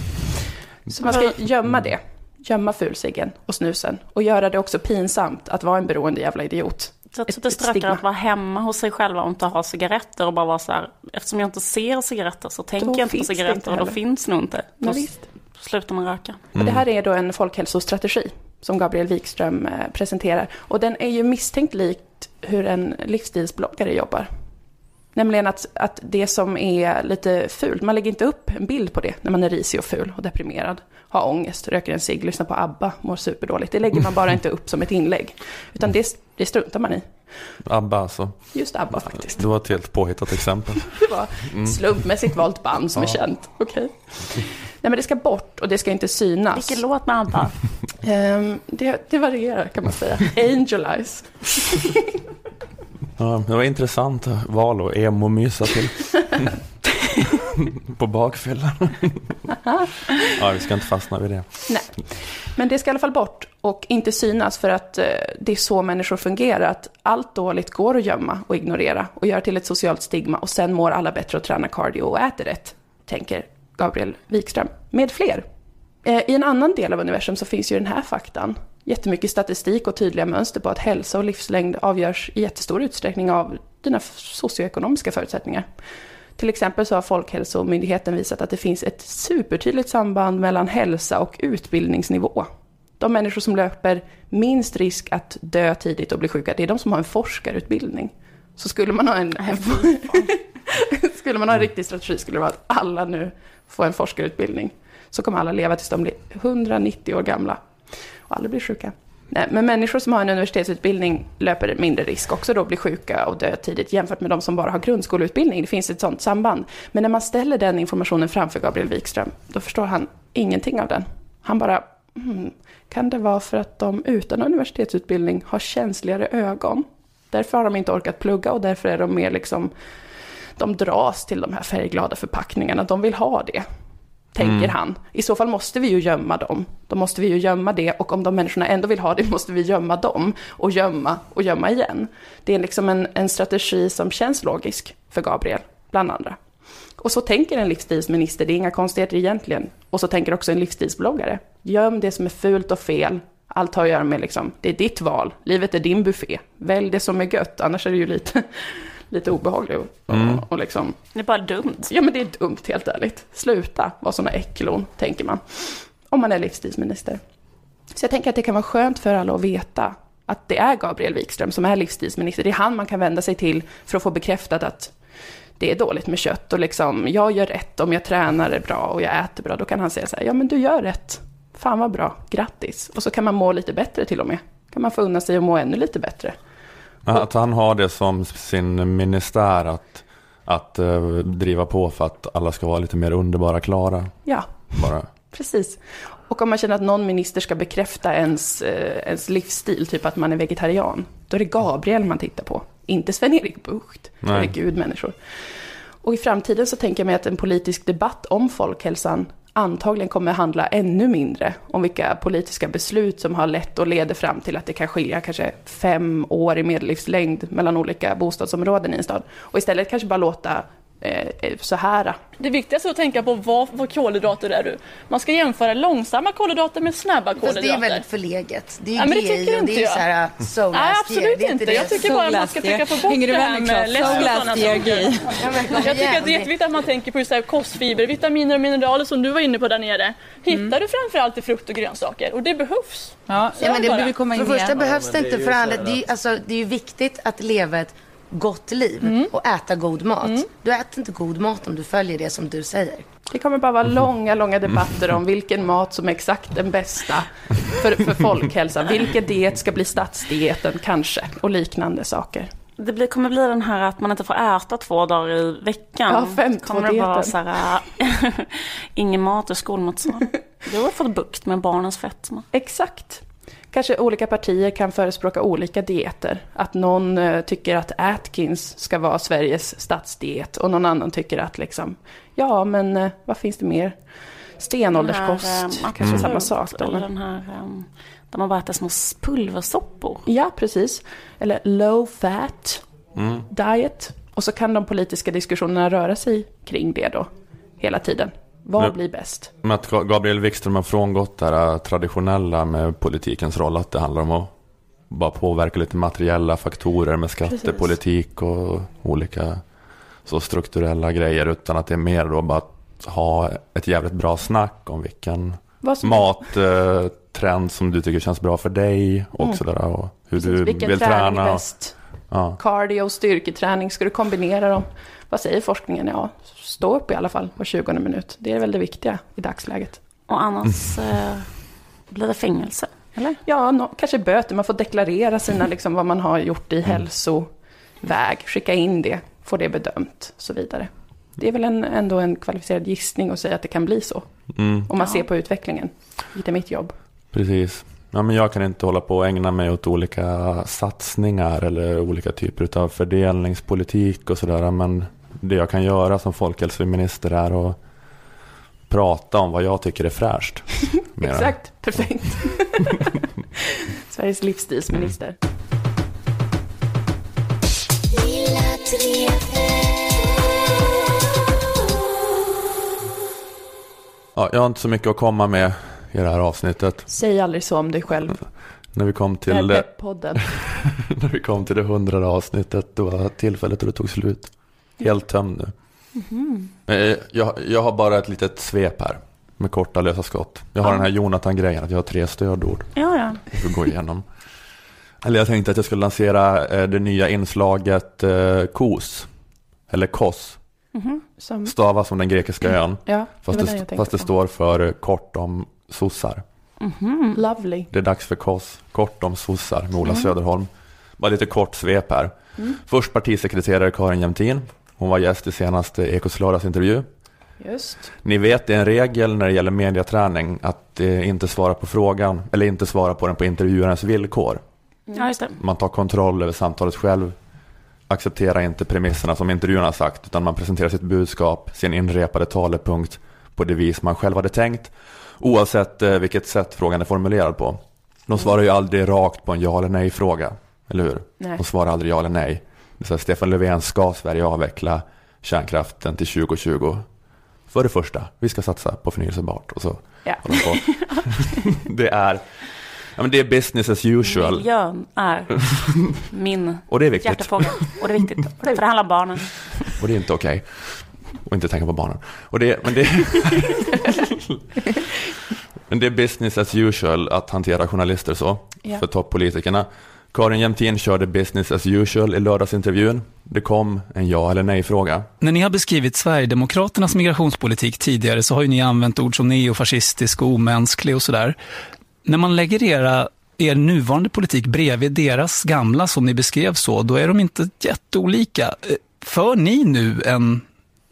Så man ska gömma det. Gömma fulciggen och snusen. Och göra det också pinsamt att vara en beroende jävla idiot. Jag sträcker stigma. att vara hemma hos sig själva och inte ha cigaretter och bara vara så här, eftersom jag inte ser cigaretter så tänker jag inte på cigaretter inte och då finns nog inte. Då Men visst. slutar man röka. Och det här är då en folkhälsostrategi som Gabriel Wikström eh, presenterar. Och den är ju misstänkt likt hur en livsstilsbloggare jobbar. Nämligen att, att det som är lite fult, man lägger inte upp en bild på det när man är risig och ful och deprimerad, har ångest, röker en cigg, lyssnar på ABBA, mår superdåligt. Det lägger man bara inte upp som ett inlägg. Utan det, det struntar man i. ABBA alltså. Just ABBA faktiskt. Det var ett helt påhittat exempel. Det var slumpmässigt valt band som är känt. Okej. Nej men det ska bort och det ska inte synas. Vilken låt med ABBA? Ehm, det, det varierar kan man säga. Angel Eyes. Ja, det var intressant val att emo-mysa till. På bakfyllan. ja, vi ska inte fastna vid det. Nej. Men det ska i alla fall bort och inte synas för att eh, det är så människor fungerar. Att allt dåligt går att gömma och ignorera och göra till ett socialt stigma och sen mår alla bättre och tränar cardio och äter rätt, tänker Gabriel Wikström, med fler. Eh, I en annan del av universum så finns ju den här faktan. Jättemycket statistik och tydliga mönster på att hälsa och livslängd avgörs i jättestor utsträckning av dina socioekonomiska förutsättningar. Till exempel så har Folkhälsomyndigheten visat att det finns ett supertydligt samband mellan hälsa och utbildningsnivå. De människor som löper minst risk att dö tidigt och bli sjuka, det är de som har en forskarutbildning. Så skulle man ha en, skulle man ha en riktig strategi skulle det vara att alla nu får en forskarutbildning. Så kommer alla leva tills de blir 190 år gamla aldrig blir sjuka. Nej, men människor som har en universitetsutbildning löper mindre risk också då att bli sjuka och dö tidigt jämfört med de som bara har grundskoleutbildning. Det finns ett sådant samband. Men när man ställer den informationen framför Gabriel Wikström, då förstår han ingenting av den. Han bara, hmm, kan det vara för att de utan universitetsutbildning har känsligare ögon? Därför har de inte orkat plugga och därför är de mer liksom, de dras till de här färgglada förpackningarna, de vill ha det tänker han. I så fall måste vi ju gömma dem. Då måste vi ju gömma det och om de människorna ändå vill ha det måste vi gömma dem och gömma och gömma igen. Det är liksom en, en strategi som känns logisk för Gabriel, bland andra. Och så tänker en livsstilsminister, det är inga konstigheter egentligen. Och så tänker också en livsstilsbloggare. Göm det som är fult och fel. Allt har att göra med liksom, det är ditt val. Livet är din buffé. Välj det som är gött, annars är det ju lite, lite obehagligt. Och, och liksom, Det är bara dumt. Ja, men det är dumt helt ärligt. Sluta vara såna äcklon, tänker man. Om man är livsstilsminister. Så jag tänker att det kan vara skönt för alla att veta att det är Gabriel Wikström som är livsstilsminister. Det är han man kan vända sig till för att få bekräftat att det är dåligt med kött och liksom, jag gör rätt om jag tränar bra och jag äter bra. Då kan han säga så här, ja men du gör rätt. Fan vad bra, grattis. Och så kan man må lite bättre till och med. Kan man få unna sig att må ännu lite bättre. Att han har det som sin ministär att, att eh, driva på för att alla ska vara lite mer underbara klara. Ja, Bara. Precis. Och om man känner att någon minister ska bekräfta ens, eh, ens livsstil, typ att man är vegetarian, då är det Gabriel man tittar på, inte Sven-Erik Bucht. Herregud människor. Och i framtiden så tänker jag mig att en politisk debatt om folkhälsan antagligen kommer handla ännu mindre om vilka politiska beslut som har lett och leder fram till att det kan skilja kanske fem år i medellivslängd mellan olika bostadsområden i en stad. Och istället kanske bara låta så här. Det viktigaste är att tänka på vad för kolhydrater är du. Man ska jämföra långsamma kolhydrater med snabba Fast kolhydrater. det är väldigt förlegat. Det är Ja, men det tycker inte det är jag. så här uh, so Nej, absolut year. Det inte. det. Jag tycker bara att man ska försöka få bort det med här med läsk och sådana saker. Jag tycker att det är jätteviktigt att man tänker på just så här kostfiber, vitaminer och mineraler som du var inne på där nere. Hittar du framförallt i frukt och grönsaker och det behövs. Ja, men det behöver komma För in det första igen. behövs det inte är för alla. så här Det är, ju- alltså, det är ju viktigt att leva ett gott liv och äta god mat. Du äter inte god mat om du följer det som du säger. Det kommer bara vara långa, långa debatter om vilken mat som är exakt den bästa för, för folkhälsan. Vilken diet ska bli statsdieten kanske och liknande saker. Det blir, kommer bli den här att man inte får äta två dagar i veckan. Ja, fem, kommer det vara dieten. så här, ingen mat i skolmatsalen. Du har fått bukt med barnens fetma. Exakt. Kanske olika partier kan förespråka olika dieter. Att någon eh, tycker att Atkins ska vara Sveriges statsdiet och någon annan tycker att liksom, ja men eh, vad finns det mer? Stenålderskost, här, eh, kanske samma sak då. Eller den här eh, där man bara äter små pulversoppor. Ja, precis. Eller low fat diet. Och så kan de politiska diskussionerna röra sig kring det då, hela tiden. Vad blir bäst? Men att Ga- Gabriel Wikström har frångått det här traditionella med politikens roll. Att det handlar om att bara påverka lite materiella faktorer med skattepolitik och olika så strukturella grejer. Utan att det är mer då bara att ha ett jävligt bra snack om vilken mattrend som du tycker känns bra för dig. Och Mm. sådär. Och hur Precis, du vilken vill träning träna. är och- bäst? Ja. Cardio och styrketräning, ska du kombinera dem? Vad säger forskningen? Ja, stå upp i alla fall var 20 minut. Det är väl det viktiga i dagsläget. Och annars eh, blir det fängelse, eller? Ja, nå- kanske böter. Man får deklarera sina, liksom, vad man har gjort i hälsoväg. Skicka in det, få det bedömt och så vidare. Det är väl en, ändå en kvalificerad gissning att säga att det kan bli så. Mm. Om man ser på utvecklingen. Lite mitt jobb. Precis. Ja, men jag kan inte hålla på och ägna mig åt olika satsningar eller olika typer av fördelningspolitik och sådär. Men det jag kan göra som folkhälsominister är att prata om vad jag tycker är fräscht. Exakt, perfekt. Sveriges livsstilsminister. Ja, jag har inte så mycket att komma med i det här avsnittet. Säg aldrig så om dig själv. När vi kom Det här till det, Pepp-podden. när vi kom till det hundrade avsnittet, då var tillfället då det tog slut. Helt tömd nu. Mhm. Eh, Jag, jag har bara ett litet svep här med korta lösa skott. Jag har Ja. den här Jonathan-grejen, att jag har tre stödord. Ja, ja. Vi får gå igenom. Eller jag tänkte att jag skulle lansera eh, det nya inslaget eh, KOS. Eller KOS. Mhm. Som, Stavas som den grekiska ön. ja, det Fast det, fast det på. står för eh, kort om sossar. Mhm. Lovely. Det är dags för KOS. Kort om sossar med Ola Mm. Söderholm. Bara lite kort svep här. Mm. Först partisekreterare Karin Jämtin. Hon var gäst i senaste Ekots lördagsintervju. Just. Ni vet, det är en regel när det gäller mediaträning att eh, inte svara på frågan eller inte svara på den på intervjuarens villkor. Ja, just det. Man tar kontroll över samtalet själv. Accepterar inte premisserna som intervjuaren har sagt utan man presenterar sitt budskap, sin inrepade talepunkt på det vis man själv hade tänkt. Oavsett eh, vilket sätt frågan är formulerad på. De svarar ju aldrig rakt på en ja eller nej fråga. Eller hur? Nej. De svarar aldrig ja eller nej. Så Stefan Löfven, ska Sverige avveckla kärnkraften till 2020? För det första, vi ska satsa på förnyelsebart. Och så Ja. på. det, är, ja, men det är business as usual. Miljön är min Och det är viktigt. hjärtefråga. Och det är viktigt. För det handlar om barnen. Och det är inte okej. Och inte tänka på barnen. Och det, men, det, men det är business as usual att hantera journalister så. Ja. För toppolitikerna. Karin Jämtin körde business as usual i lördagsintervjun. Det kom en ja eller nej-fråga. När ni har beskrivit Sverigedemokraternas migrationspolitik tidigare så har ju ni använt ord som neofascistisk och omänsklig och sådär. När man lägger era, er nuvarande politik bredvid deras gamla som ni beskrev så, då är de inte jätteolika. Eh, för ni nu en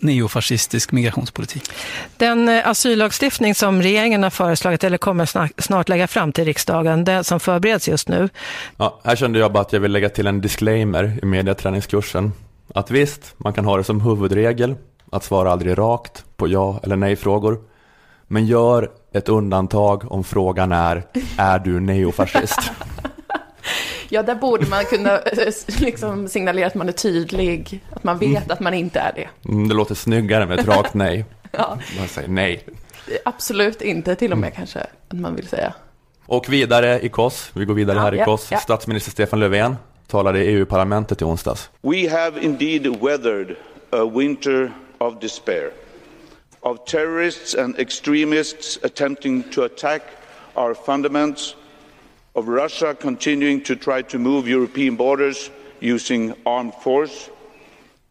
neofascistisk migrationspolitik? Den eh, asyllagstiftning som regeringen har föreslagit eller kommer snar- snart lägga fram till riksdagen, den som förbereds just nu, Ja, här kände jag bara att jag vill lägga till en disclaimer i mediaträningskursen. Att visst, man kan ha det som huvudregel att svara aldrig rakt på ja eller nej-frågor. Men gör ett undantag om frågan är, är du neofascist? Ja, där borde man kunna eh, liksom signalera att man är tydlig, att man vet att man inte är det. Mm, det låter snyggare med ett rakt nej. Ja. Man säger nej. Absolut inte, till och med kanske att man vill säga. Och vidare i KOS, vi går vidare Ja, här i ja, KOS. ja. Statsminister Stefan Löfven talade i EU-parlamentet i onsdags. We have indeed weathered a winter of despair, of terrorists and extremists attempting to attack our fundaments, of Russia continuing to try to move European borders using armed force,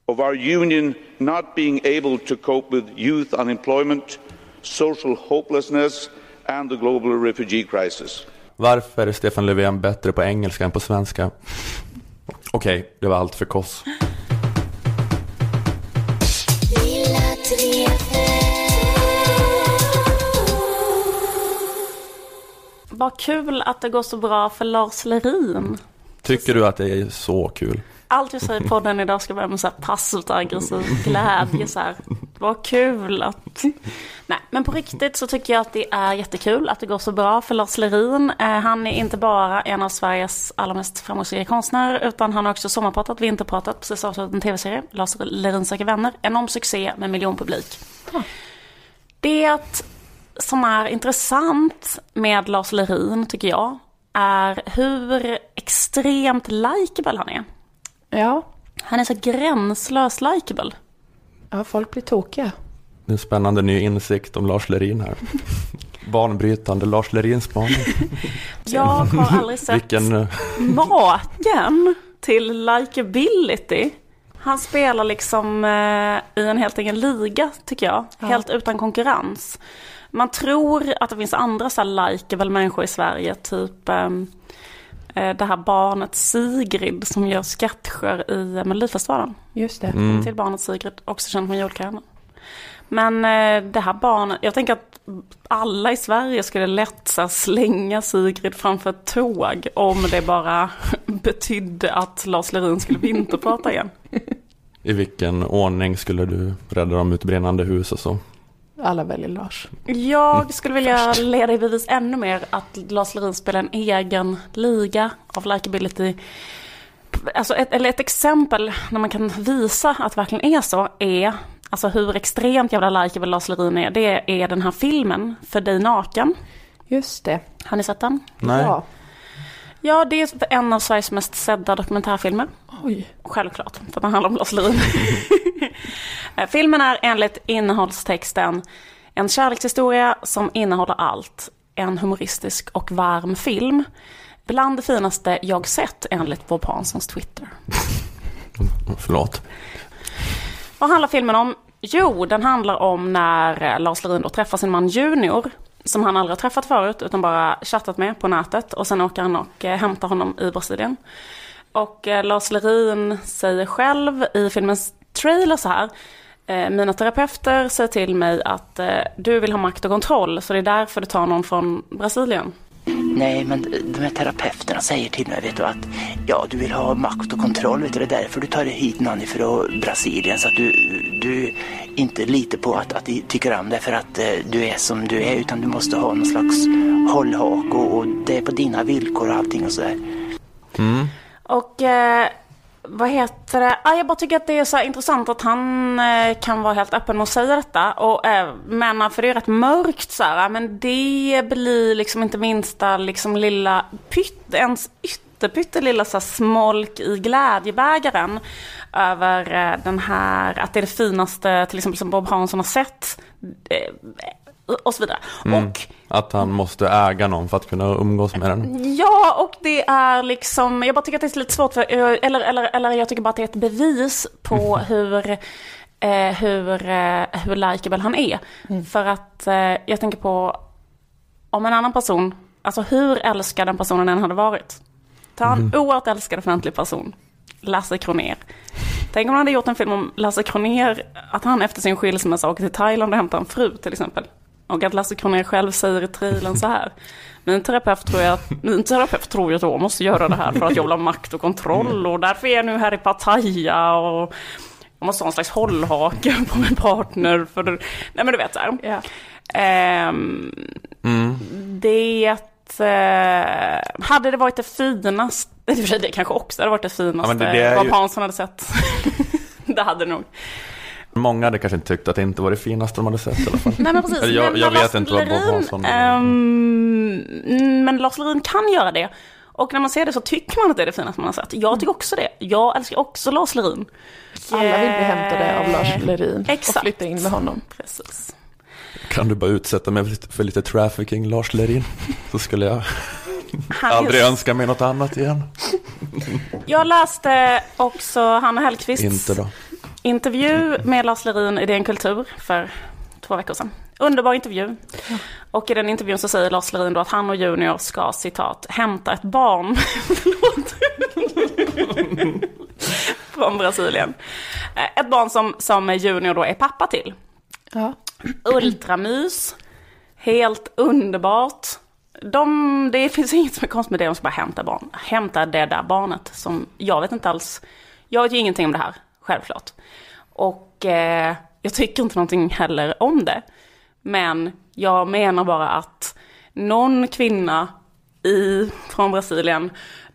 of our union not being able to cope with youth unemployment, social hopelessness, and the global refugee crisis. Varför är Stefan Löfven bättre på engelska än på svenska? Okej, det var allt för KOS. Vad kul att det går så bra för Lars Lerin. Tycker du att det är så kul? Allt jag säger i podden idag ska börja med så här passivt aggressiv glädje. Så här. Vad kul att... Nej, men på riktigt så tycker jag att det är jättekul att det går så bra för Lars Lerin. Eh, han är inte bara en av Sveriges allra mest framgångsrika konstnärer, utan han har också sommarpratat, vinterpratat, precis avslutat en tv-serie, Lars Lerin söker vänner. Enorm succé med miljonpublik. Det som är intressant med Lars Lerin tycker jag är hur extremt likeable han är. Ja. Han är så gränslöst likeable. Ja, folk blir tokiga. Det är en spännande ny insikt om Lars Lerin här. Banbrytande Lars Lerins spaning. Jag har aldrig sett Vilken... eh, maken till likability. Han spelar liksom eh, i en helt egen liga tycker jag. Ja. Helt utan konkurrens. Man tror att det finns andra så här likeable människor i Sverige. Typ ehm, eh, det här barnet Sigrid som gör sketcher i eh, Melodifestivalen. Just det. Mm. Till barnet Sigrid, också känd från julkalendern. Men eh, det här barnet, jag tänker att alla i Sverige skulle lätt så här, slänga Sigrid framför ett tåg om det bara betydde att Lars Lerin skulle vinterprata igen. I vilken ordning skulle du rädda dem ut brinnande hus och så? Alla väljer Lars. Jag skulle vilja leda i bevis ännu mer att Lars Lerin spelar en egen liga av likability. Alltså ett, eller ett exempel när man kan visa att det verkligen är så är Alltså hur extremt jävla likeable Lars Lerin är. Det är den här filmen, För dig naken. Just det. Har ni sett den? Nej. Ja. Ja, det är en av Sveriges mest sedda dokumentärfilmer. Oj. Självklart, för att den handlar om Lars Lerin. Filmen är enligt innehållstexten en kärlekshistoria som innehåller allt. En humoristisk och varm film. Bland det finaste jag sett enligt Bob Hanssons Twitter. Förlåt. Vad handlar filmen om? Jo, den handlar om när eh, Lars Lerin då träffar sin man Junior. Som han aldrig har träffat förut utan bara chattat med på nätet. Och sen åker han och eh, hämtar honom i Brasilien. Och eh, Lars Lerin säger själv i filmens trailer så här. eh, Mina terapeuter säger till mig att eh, du vill ha makt och kontroll så det är därför du tar någon från Brasilien. Nej, men de här terapeuterna säger till mig vet du, att ja, du vill ha makt och kontroll. Vet du, det är därför du tar hit någon från Brasilien. Så att du, du inte litar på att, att de tycker om dig för att eh, du är som du är. Utan du måste ha någon slags hållhak och, och det är på dina villkor och allting och sådär. Mm. Och eh, vad heter det? Ah, jag bara tycker att det är så här intressant att han eh, kan vara helt öppen med att säga detta. Och, eh, men eh, för det är rätt mörkt så här. Eh, men det blir liksom inte minsta liksom lilla pytt, ens ytterpyttelilla så här smolk i glädjebägaren. Över eh, den här, att det är det finaste till exempel som Bob Hansson har sett. Eh, Eh, och så vidare. Mm. Och Att han måste äga någon för att kunna umgås med den. Ja, och det är liksom, jag bara tycker att det är lite svårt för, eller, eller, eller jag tycker bara att det är ett bevis på hur, eh, hur, eh, hur likeable han är. För att eh, jag tänker på, om en annan person, alltså hur älskad den personen än hade varit. Ta en Mhm. oerhört älskad offentlig person, Lasse Kronér. Tänk om han hade gjort en film om Lasse Kronér, att han efter sin skilsmässa åker till Thailand och hämtar en fru till exempel. Och att Lasse Kronér själv säger i trailern så här. Min terapeut tror jag, min terapeut tror att jag måste göra det här för att jag vill ha makt och kontroll och därför är jag nu här i Pattaya och jag måste ha en slags hållhake på min partner för, nej men du vet så här. Ehm, Mm. det eh, hade det varit det finaste, i och för sig det kanske också hade varit det finaste Ja, det- det ju- Hansson hade sett. det hade det nog. Många hade kanske inte tyckt att det inte var det finaste de hade sett i alla fall. Nej men precis. Eller jag, men jag vet inte vad Bob Hansson... ehm, men Lars Lerin kan göra det. Och när man ser det så tycker man att det är det finaste man har sett. Jag tycker också det. Jag älskar också Lars Lerin. Alla vill bli hämtade av Lars Lerin Exakt. och flytta in med honom. Precis. Kan du bara utsätta mig för lite, för lite trafficking, Lars Lerin? Så skulle jag Han är- aldrig önska mig något annat igen. Jag läste också Hanna Hellquists Inte då. Intervju med Lars Lerin i DN Kultur för två veckor sedan. Underbar intervju. Och i den intervjun så säger Lars Lerin då att han och Junior ska citat hämta ett barn från Brasilien. Eh, Ett barn som, som Junior då är pappa till. Ja. Ultramys. Helt underbart. De, det finns inget som är konstigt med det, de ska bara hämta barn. Hämta det där barnet som, jag vet inte alls, jag vet ju ingenting om det här, självklart. Och eh, jag tycker inte någonting heller om det. Men jag menar bara att någon kvinna i, från Brasilien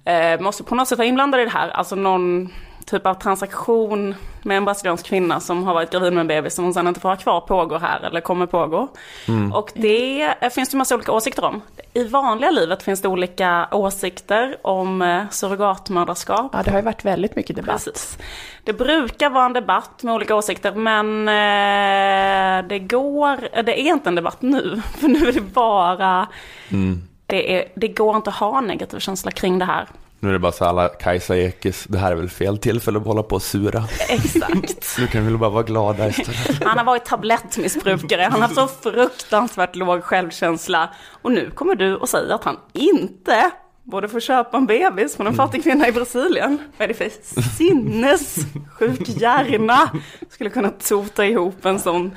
eh, måste på något sätt vara inblandad i det här. Alltså någon typ av transaktion med en brasiliansk kvinna som har varit gravid med en bebis som hon sen inte får ha kvar pågår här eller kommer pågå. Mm. Och det finns det massa olika åsikter om. I vanliga livet finns det olika åsikter om eh, surrogatmödraskap. Ja, det har ju varit väldigt mycket debatt. Precis. Det brukar vara en debatt med olika åsikter men eh, det går, eh, det är inte en debatt nu. För nu är det bara, Mm. det, är, det går inte att ha en negativ känsla kring det här. Nu är det bara så alla Kajsa Ekis, det här är väl fel tillfälle att hålla på och sura. Exakt. Nu kan vi väl bara vara glada istället. Han har varit tablettmissbrukare, han har så fruktansvärt låg självkänsla. Och nu kommer du och säger att han inte borde få köpa en bebis från en fattig kvinna i Brasilien. Vad är det för sinnessjuk hjärna? Skulle kunna tota ihop en sån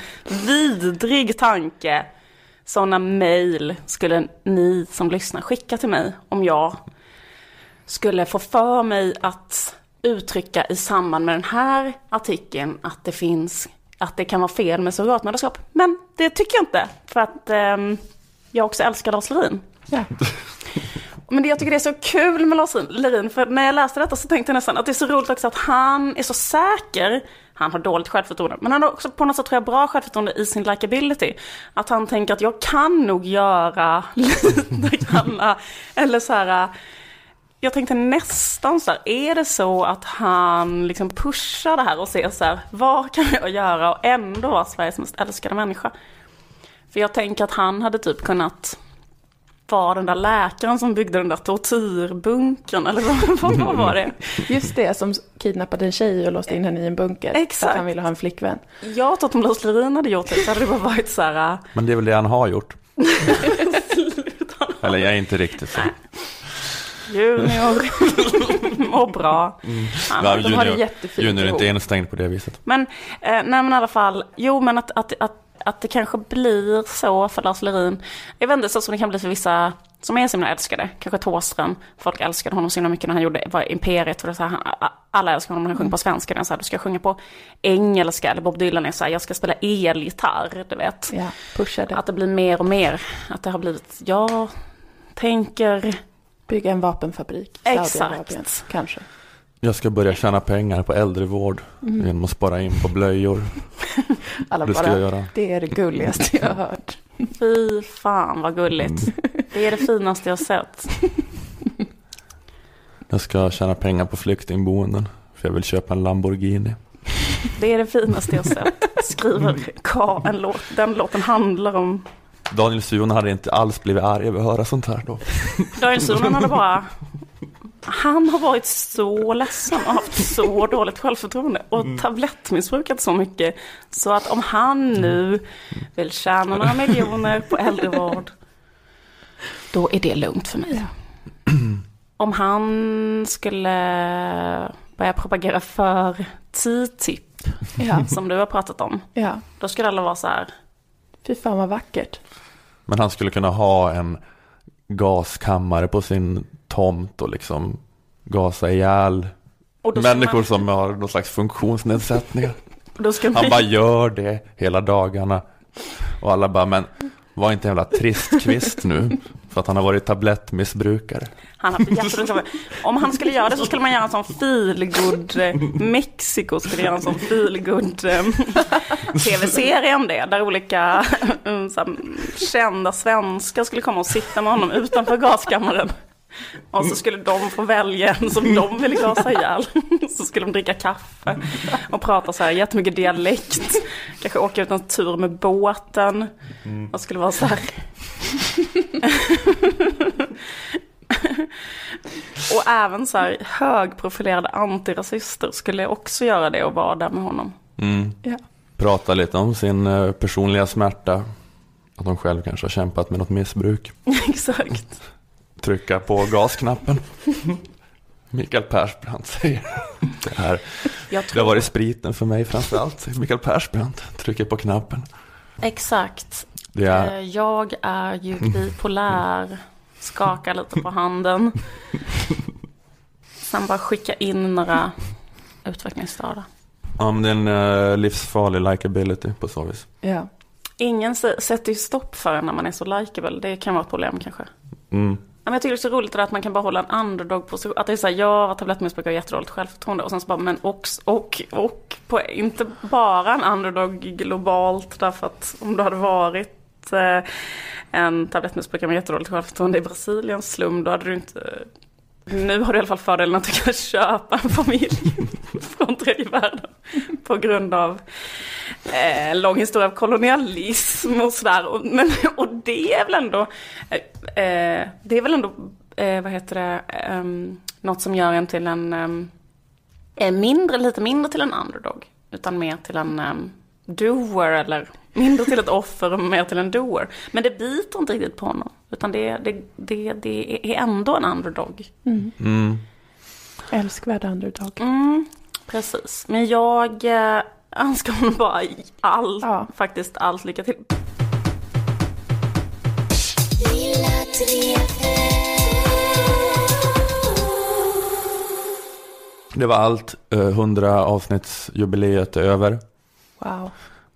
vidrig tanke. Sådana mejl skulle ni som lyssnar skicka till mig om jag skulle få för mig att uttrycka i samband med den här artikeln att det finns, att det kan vara fel med surrogatmödraskap. Men det tycker jag inte, för att ehm, jag också älskar Lars Lerin. Ja. Men det jag tycker det är så kul med Lars Lerin, för när jag läste detta så tänkte jag nästan att det är så roligt också att han är så säker. Han har dåligt självförtroende, men han har också på något sätt tror jag bra självförtroende i sin likability. Att han tänker att jag kan nog göra lite grann, eller så här, jag tänkte nästan så här, är det så att han liksom pushar det här och ser så här, vad kan jag göra och ändå vara Sveriges mest älskade människa? För jag tänker att han hade typ kunnat vara den där läkaren som byggde den där tortyrbunkern, eller vad, vad var det? Just det, som kidnappade en tjej och låste in henne i en bunker. För Exakt. att han ville ha en flickvän. Jag tror att om Lars Lerin hade gjort det så hade det bara varit så här, äh, Men det är väl det han har gjort. Eller jag är inte riktigt så. Junior, mår bra. Mm. Han- Ja, de har det jättefint junior är inte instängd på det viset. Men, eh, nej men i alla fall, jo men att, att, att, att det kanske blir så för Lars Lerin. Jag vet inte, så som det kan bli för vissa som är så himla älskade. Kanske Thåström, folk älskade honom så himla mycket när han gjorde var Imperiet. Och det så här, han, alla älskar honom när han sjunger på svenska. Det är så här, du ska sjunga på engelska. Eller Bob Dylan är så här, jag ska spela elgitarr, du vet. Ja, pushade. Att det blir mer och mer. Att det har blivit, jag tänker... Bygga en vapenfabrik. i Saudiarabien, Exakt. Kanske. Jag ska börja tjäna pengar på äldrevård Mm. genom att spara in på blöjor. Alla det ska bara, jag göra. det är det gulligaste jag har hört. Fy fan vad gulligt. Det är det finaste jag sett. Jag ska tjäna pengar på flyktingboenden. För jag vill köpa en Lamborghini. Det är det finaste jag sett. Skriver Ka en låt. Den låten handlar om... Daniel Suhonen hade inte alls blivit arg över att höra sånt här då. Daniel Suhonen hade bara... Han har varit så ledsen och haft så dåligt självförtroende och tablettmissbrukat så mycket. Så att om han nu vill tjäna några miljoner på äldrevård, då är det lugnt för mig. Om han skulle börja propagera för TTIP, Ja. som du har pratat om, Ja. då skulle alla vara så här, Fy fan vad vackert. Men han skulle kunna ha en gaskammare på sin tomt och liksom gasa ihjäl människor man- som har någon slags funktionsnedsättningar. Ska Han man- bara gör det hela dagarna. Och alla bara, men var inte en jävla trist kvist nu. För att han har varit tablettmissbrukare. Han har jättedåligt Om han skulle göra det så skulle man göra en sån feelgood eh, Mexiko skulle göra en sån feelgood eh, tv-serie om det. Där olika mm, så här, kända svenskar skulle komma och sitta med honom utanför gaskammaren. Och så skulle de få välja en som de ville gasa ihjäl. Så skulle de dricka kaffe och prata så här jättemycket dialekt. Kanske åka ut en tur med båten. Och skulle vara så här. Och även så här högprofilerade antirasister skulle också göra det och vara där med honom. Mm. Ja. Prata lite om sin eh, personliga smärta. Att de själv kanske har kämpat med något missbruk. Exakt. Trycka på gasknappen. Mikael Persbrandt säger det här. Jag Det tror- har varit spriten för mig framförallt. Mikael Persbrandt trycker på knappen. Exakt. Det är- Eh, Jag är ju bipolär. Skakar lite på handen. Sen bara skicka in några utvecklingsstörda. Ja, men det är en eh, livsfarlig likability på så vis. Ja. Ingen sätter ju stopp för en när man är så likeable. Det kan vara ett problem kanske. Mm men jag tycker det är så roligt det där att man kan bara hålla en underdog-position. Att det är såhär, ja, tablettmissbruk har jättedåligt självförtroende. Och sen så bara, men också, och, och, på, inte bara en underdog globalt. Därför att om du hade varit eh, en tablettmissbrukare med jättedåligt självförtroende i Brasiliens slum, då hade du inte... Nu har du i alla fall fördelen att du kan köpa en familj från tredje världen på grund av eh, lång historia av kolonialism och sådär. Och, men, och det är väl ändå, eh, eh det är väl ändå, eh, vad heter det, eh, något som gör en till en, ehm, eh, mindre, lite mindre till en underdog. Utan mer till en um, doer eller mindre till ett offer och mer till en doer. Men det biter inte riktigt på honom. Utan det, det, det, det är ändå en underdog. Mm. Mm. Älskvärd underdog. Mm, precis. Men jag eh, önskar honom bara allt, faktiskt allt lycka till. Det var allt. Eh, 100 avsnittsjubileet är över. Wow.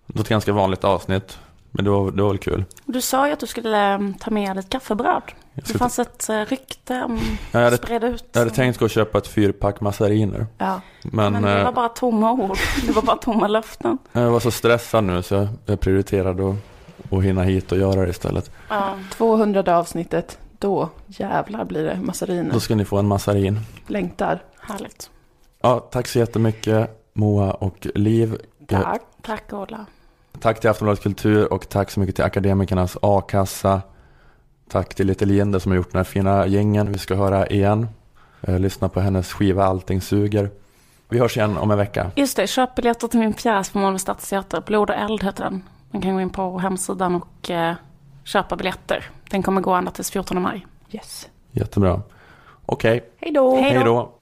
Det var ett ganska vanligt avsnitt. Men det var, det var väl kul. Du sa ju att du skulle um, ta med ditt kaffebröd. Det fanns ett uh, rykte om Ja, jag, hade, spred ut. jag hade tänkt gå och köpa ett fyrpack massariner. Ja. Men, Men det eh, var bara tomma ord. Det var bara tomma löften. jag var så stressad nu så jag prioriterade att, att hinna hit och göra det istället. Ja. 200 avsnittet, då jävlar blir det massariner. Då ska ni få en massarin. Längtar. Härligt. Ja, tack så jättemycket Moa och Liv. Tack. Tack Ola. Tack till Aftonbladet Kultur och tack så mycket till Akademikernas A-kassa. Tack till Little Jinder som har gjort den här fina gängen. Vi ska höra igen. Eh, lyssna på hennes skiva Allting suger. Vi hörs igen om en vecka. Just det, köp biljetter till min pjäs på Malmö Stadsteater. Blod och eld heter den. Man kan gå in på hemsidan och eh, köpa biljetter. Den kommer gå ända tills 14 maj. Yes. Jättebra. Okej. Hej då. Hej då.